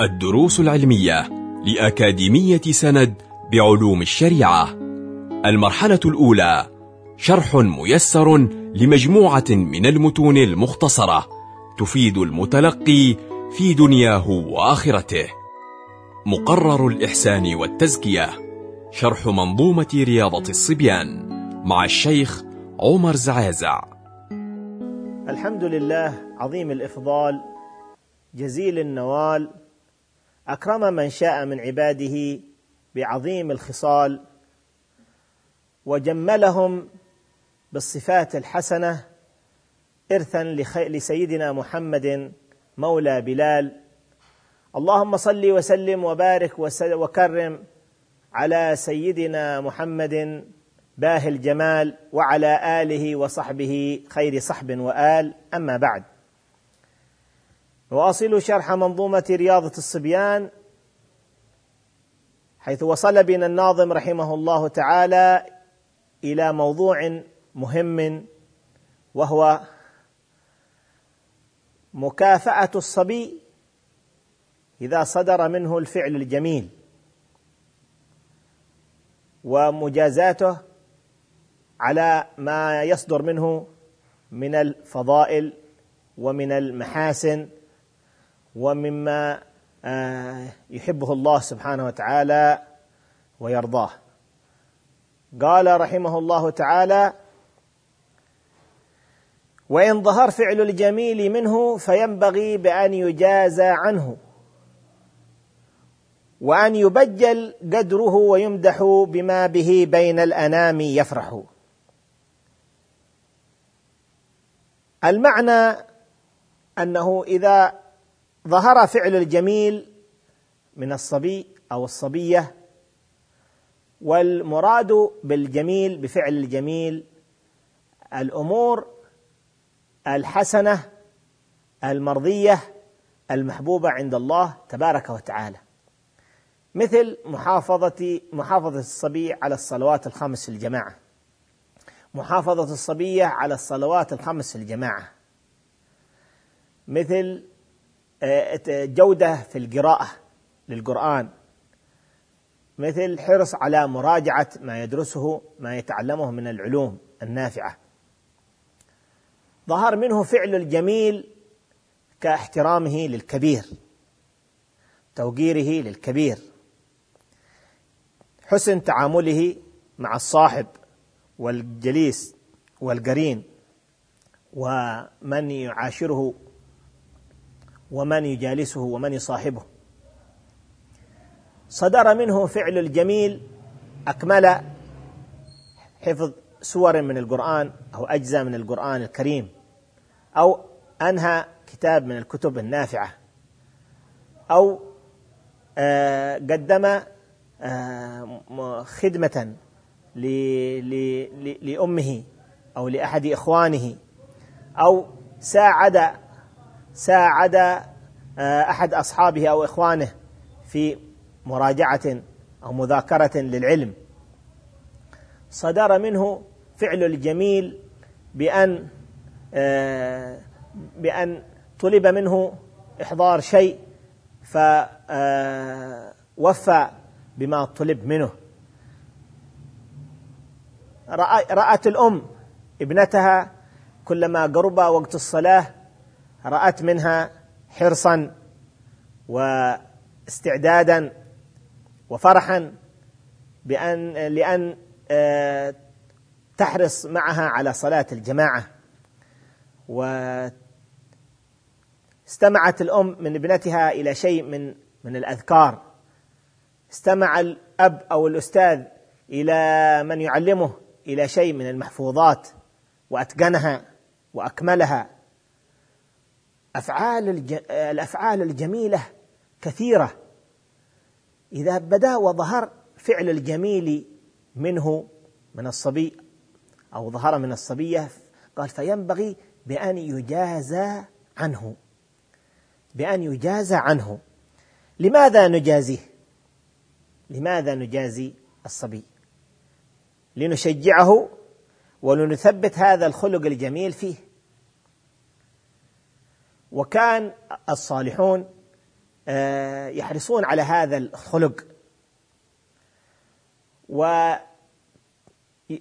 الدروس العلمية لأكاديمية سند بعلوم الشريعة. المرحلة الأولى شرح ميسر لمجموعة من المتون المختصرة تفيد المتلقي في دنياه وآخرته. مقرر الإحسان والتزكية شرح منظومة رياضة الصبيان مع الشيخ عمر زعازع. الحمد لله عظيم الإفضال جزيل النوال أكرم من شاء من عباده بعظيم الخصال وجملهم بالصفات الحسنة ارثا لسيدنا محمد مولى بلال. اللهم صل وسلم وبارك وكرم على سيدنا محمد باهي الجمال وعلى آله وصحبه خير صحب وآل. أما بعد. نواصل شرح منظومة رياضة الصبيان حيث وصل بنا الناظم رحمه الله تعالى إلى موضوع مهم وهو مكافأة الصبي إذا صدر منه الفعل الجميل ومجازاته على ما يصدر منه من الفضائل ومن المحاسن ومما آه، يحبه الله سبحانه وتعالى ويرضاه. قال رحمه الله تعالى وإن ظهر فعل الجميل منه فينبغي بأن يجازى عنه وأن يبجل قدره ويمدح بما به بين الأنام يفرح. المعنى أنه إذا ظهر فعل الجميل من الصبي أو الصبية والمراد بالجميل بفعل الجميل الأمور الحسنة المرضية المحبوبة عند الله تبارك وتعالى. مثل محافظه محافظة الصبي على الصلوات الخمس في الجماعه محافظة الصبية على الصلوات الخمس في الجماعة مثل جودة في القراءة للقرآن. مثل حرص على مراجعة ما يدرسه ما يتعلمه من العلوم النافعة. ظهر منه فعل الجميل كاحترامه للكبير توقيره للكبير. حسن تعامله مع الصاحب والجليس والقرين ومن يعاشره ومن يجالسه ومن يصاحبه. صدر منه فعل الجميل أكمل حفظ سور من القرآن أو أجزاء من القرآن الكريم أو أنهى كتاب من الكتب النافعة أو آه، قدم آه، خدمة لأمه أو لأحد إخوانه أو ساعد ساعد آه، أحد أصحابه أو إخوانه في مراجعة أو مذاكرة للعلم. صدر منه فعل الجميل بأن آه، بأن طلب منه إحضار شيء فوفى آه، بما طلب منه. رأت الأم ابنتها كلما قرب وقت الصلاة رأت منها حرصا واستعدادا وفرحا بأن لأن آه، تحرص معها على صلاة الجماعة. واستمعت الأم من ابنتها إلى شيء من من الأذكار. استمع الأب أو الأستاذ إلى من يعلمه إلى شيء من المحفوظات وأتقنها وأكملها. افعال الج... الأفعال الجميلة كثيرة. إذا بدا وظهر فعل الجميل منه من الصبي أو ظهر من الصبية قال فينبغي بأن يجازى عنه. بأن يجازى عنه. لماذا نجازيه لماذا نجازي الصبي؟ لنشجعه ولنثبت هذا الخلق الجميل فيه. وكان الصالحون آه، يحرصون على هذا الخلق.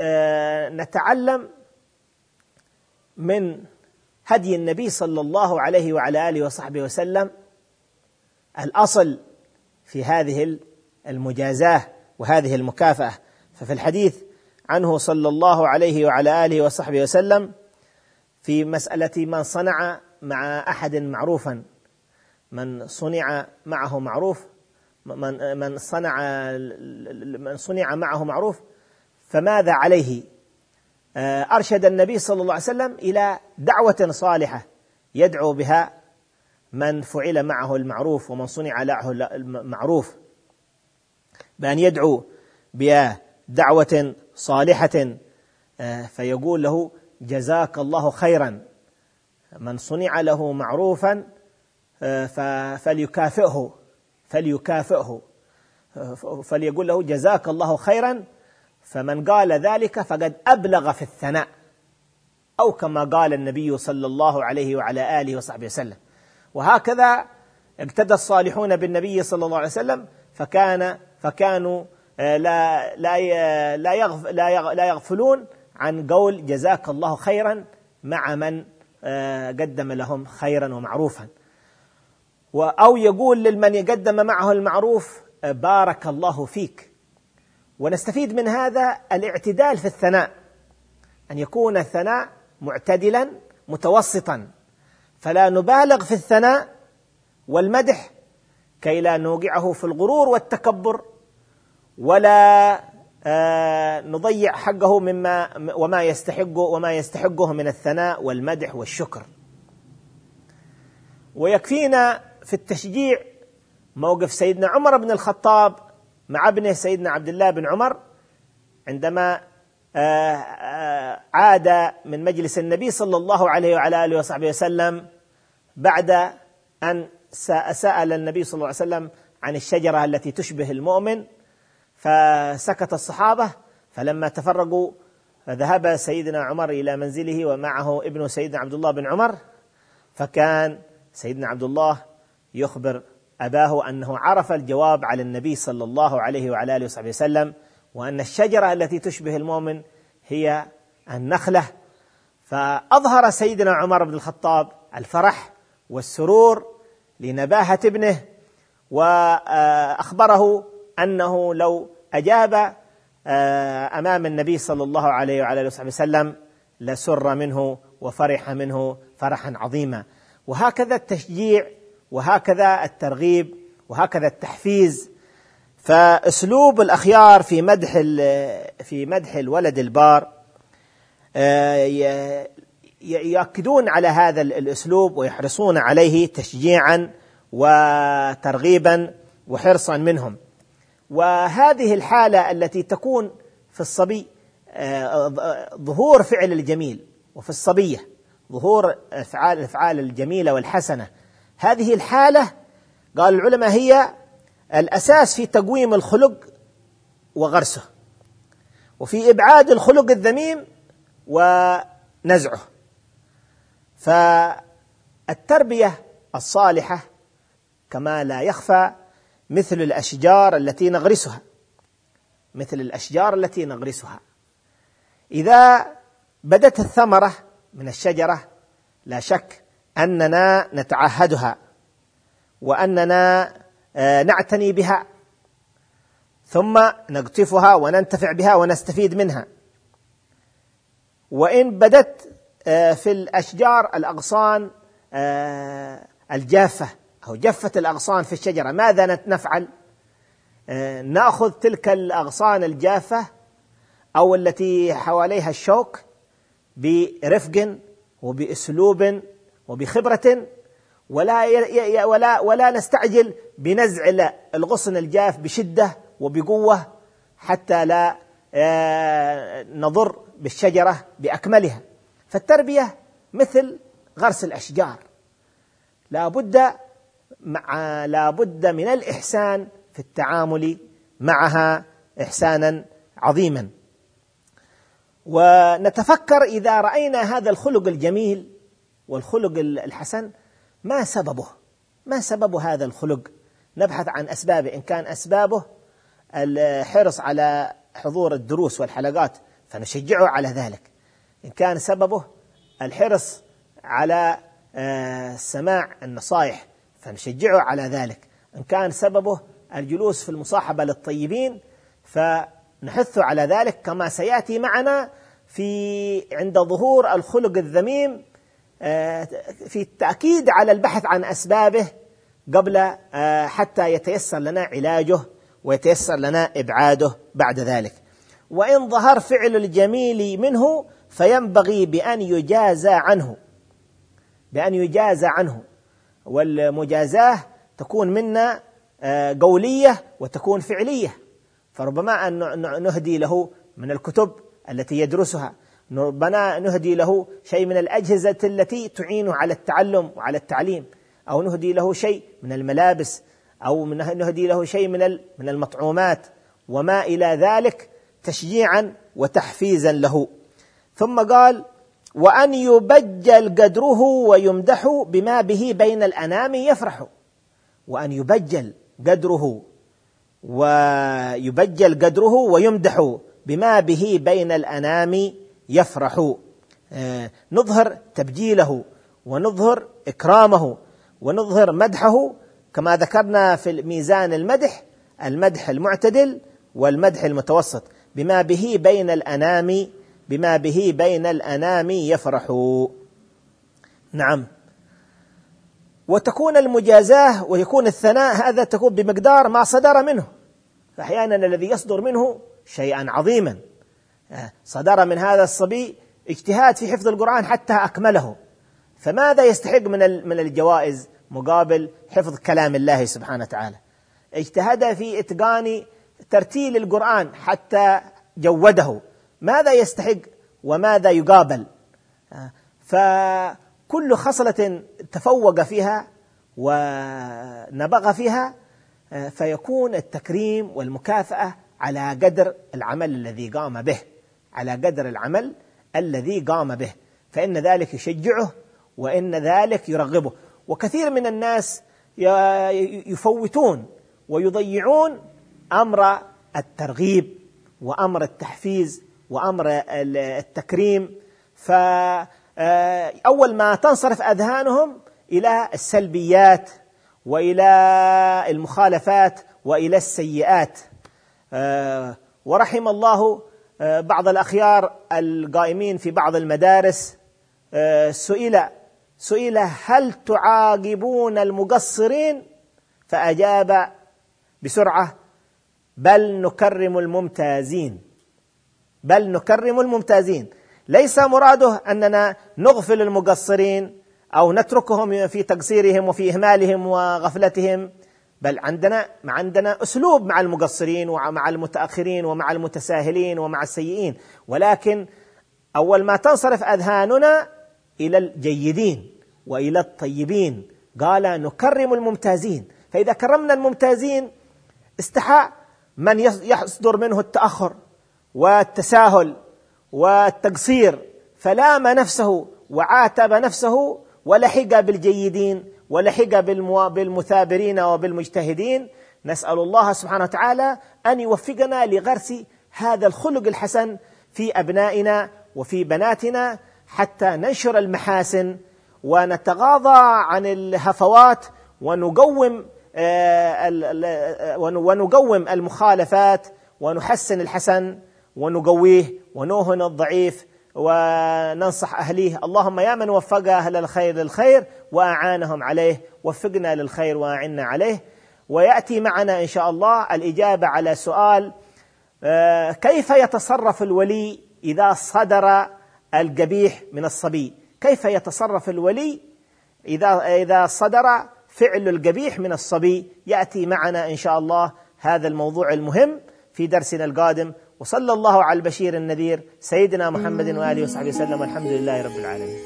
ونتعلم من هدي النبي صلى الله عليه وعلى آله وصحبه وسلم الأصل في هذه المجازاة وهذه المكافأة. ففي الحديث عنه صلى الله عليه وعلى آله وصحبه وسلم في مسألة من صنع مع أحد معروفا. من صنع معه معروف من من صنع من صنع معه معروف فماذا عليه؟ آه، أرشد النبي صلى الله عليه وسلم إلى دعوة صالحة يدعو بها من فعل معه المعروف ومن صنع له المعروف. بأن يدعو بدعوة صالحة آه، فيقول له جزاك الله خيرا. من صنع له معروفا فليكافئه فليكافئه فليقول له جزاك الله خيرا فمن قال ذلك فقد أبلغ في الثناء أو كما قال النبي صلى الله عليه وعلى آله وصحبه وسلم. وهكذا اقتدى الصالحون بالنبي صلى الله عليه وسلم فكان فكانوا آه، لا لا لا يغفلون عن قول جزاك الله خيرا مع من قدم لهم خيرا ومعروفا. أو يقول لمن يقدم معه المعروف آه، بارك الله فيك. ونستفيد من هذا الاعتدال في الثناء أن يكون الثناء معتدلا متوسطا. فلا نبالغ في الثناء والمدح كي لا نوقعه في الغرور والتكبر ولا آه، نضيع حقه مما وما يستحقه وما يستحقه من الثناء والمدح والشكر. ويكفينا في التشجيع موقف سيدنا عمر بن الخطاب مع ابنه سيدنا عبد الله بن عمر عندما آه، آه، عاد من مجلس النبي صلى الله عليه وعلى آله وصحبه وسلم بعد أن سأل النبي صلى الله عليه وسلم عن الشجرة التي تشبه المؤمن. فسكت الصحابة فلما تفرقوا ذهب سيدنا عمر إلى منزله ومعه ابن سيدنا عبد الله بن عمر فكان سيدنا عبد الله يخبر أباه أنه عرف الجواب على النبي صلى الله عليه وعلى آله وصحبه وسلم وأن الشجرة التي تشبه المؤمن هي النخلة. فأظهر سيدنا عمر بن الخطاب الفرح والسرور لنباهة ابنه وأخبره أنه لو أجاب آه، أمام النبي صلى الله عليه وعلى آله وصحبه وسلم لسر منه وفرح منه فرحا عظيما. وهكذا التشجيع وهكذا الترغيب وهكذا التحفيز. فأسلوب الأخيار في مدح في مدح الولد البار آه، يؤكدون على هذا الأسلوب ويحرصون عليه تشجيعا وترغيبا وحرصا منهم. وهذه الحالة التي تكون في الصبي آه، ظهور فعل الجميل وفي الصبية ظهور أفعال الأفعال الجميلة والحسنة. هذه الحالة قال العلماء هي الأساس في تقويم الخلق وغرسه وفي إبعاد الخلق الذميم ونزعه. فالتربية الصالحة كما لا يخفى مثل الأشجار التي نغرسها. مثل الأشجار التي نغرسها. إذا بدت الثمرة من الشجرة لا شك أننا نتعهدها وأننا آه، نعتني بها. ثم نقطفها وننتفع بها ونستفيد منها. وإن بدت آه، في الأشجار الأغصان آه، أو جفت الأغصان في الشجرة ماذا نفعل؟ نأخذ تلك الأغصان الجافة أو التي حواليها الشوك برفق وبأسلوب وبخبرة ولا ولا ولا نستعجل بنزع الغصن الجاف بشدة وبقوة حتى لا آه، نضر بالشجرة بأكملها فالتربية مثل غرس الأشجار لا بد مع لا بد من الإحسان في التعامل معها إحسانا عظيما. ونتفكر إذا رأينا هذا الخلق الجميل والخلق الحسن ما سببه؟ ما سبب هذا الخلق؟ نبحث عن أسبابه. إن كان أسبابه الحرص على حضور الدروس والحلقات فنشجعه على ذلك. إن كان سببه الحرص على آه، سماع النصائح فنشجعه على ذلك. إن كان سببه الجلوس في المصاحبة للطيبين فنحثه على ذلك كما سيأتي معنا في عند ظهور الخلق الذميم آه، في التأكيد على البحث عن أسبابه قبل آه، حتى يتيسر لنا علاجه ويتيسر لنا إبعاده بعد ذلك. وإن ظهر فعل الجميل منه فينبغي بأن يجازى عنه بأن يجازى عنه. والمجازاة تكون منا آه، قولية وتكون فعلية. فربما أن نهدي له من الكتب التي يدرسها. ربما نهدي له شيء من الأجهزة التي تعينه على التعلم وعلى التعليم. أو نهدي له شيء من الملابس. أو نهدي له شيء من من المطعومات. وما إلى ذلك تشجيعا وتحفيزا له. ثم قال وأن يبجل قدره ويمدح بما به بين الأنام يفرح. وأن يبجل قدره ويبجل قدره ويمدح بما به بين الأنام يفرح. آه، نظهر تبجيله ونظهر إكرامه ونظهر مدحه كما ذكرنا في ميزان المدح المدح المعتدل والمدح المتوسط بما به بين الأنام بما به بين الأنام يفرح. نعم. وتكون المجازاة ويكون الثناء هذا تكون بمقدار ما صدر منه. فأحيانا الذي يصدر منه شيئا عظيما. آه، صدر من هذا الصبي اجتهاد في حفظ القرآن حتى أكمله. فماذا يستحق من من الجوائز مقابل حفظ كلام الله سبحانه وتعالى؟ اجتهد في إتقان ترتيل القرآن حتى جوده. ماذا يستحق وماذا يقابل؟ فكل خصلة تفوق فيها ونبغ فيها فيكون التكريم والمكافأة على قدر العمل الذي قام به على قدر العمل الذي قام به. فإن ذلك يشجعه وإن ذلك يرغبه. وكثير من الناس يفوتون ويضيعون أمر الترغيب وأمر التحفيز وأمر التكريم. فأول آه، ما تنصرف أذهانهم إلى السلبيات وإلى المخالفات وإلى السيئات. آه، ورحم الله آه، بعض الأخيار القائمين في بعض المدارس سئل سئل هل تعاقبون المقصرين؟ فأجاب بسرعة بل نكرم الممتازين. بل نكرم الممتازين. ليس مراده أننا نغفل المقصرين أو نتركهم في تقصيرهم وفي إهمالهم وغفلتهم بل عندنا عندنا أسلوب مع المقصرين ومع المتأخرين ومع المتساهلين ومع السيئين. ولكن أول ما تنصرف أذهاننا إلى الجيدين وإلى الطيبين. قال نكرم الممتازين. فإذا كرمنا الممتازين استحى من يصدر منه التأخر. والتساهل والتقصير فلام نفسه وعاتب نفسه ولحق بالجيدين ولحق بالمثابرين وبالمجتهدين. نسأل الله سبحانه وتعالى أن يوفقنا لغرس هذا الخلق الحسن في أبنائنا وفي بناتنا حتى ننشر المحاسن ونتغاضى عن الهفوات ونقوم آه، ونقوم المخالفات ونحسن الحسن. ونقويه ونوهن الضعيف وننصح أهليه. اللهم يا من وفق أهل الخير للخير وأعانهم عليه. وفقنا للخير وأعنا عليه. ويأتي معنا إن شاء الله الإجابة على سؤال آه، كيف يتصرف الولي إذا صدر القبيح من الصبي؟ كيف يتصرف الولي إذا إذا صدر فعل القبيح من الصبي؟ يأتي معنا إن شاء الله هذا الموضوع المهم في درسنا القادم. وصلى الله على البشير النذير سيدنا محمد وآله وصحبه وسلم والحمد لله رب العالمين.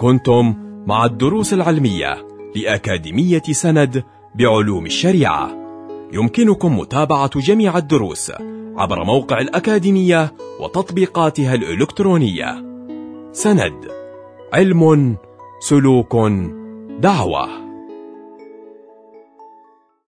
كنتم مع الدروس العلمية لأكاديمية سند بعلوم الشريعة. يمكنكم متابعة جميع الدروس عبر موقع الأكاديمية وتطبيقاتها الإلكترونية. سند علم سلوك دعوة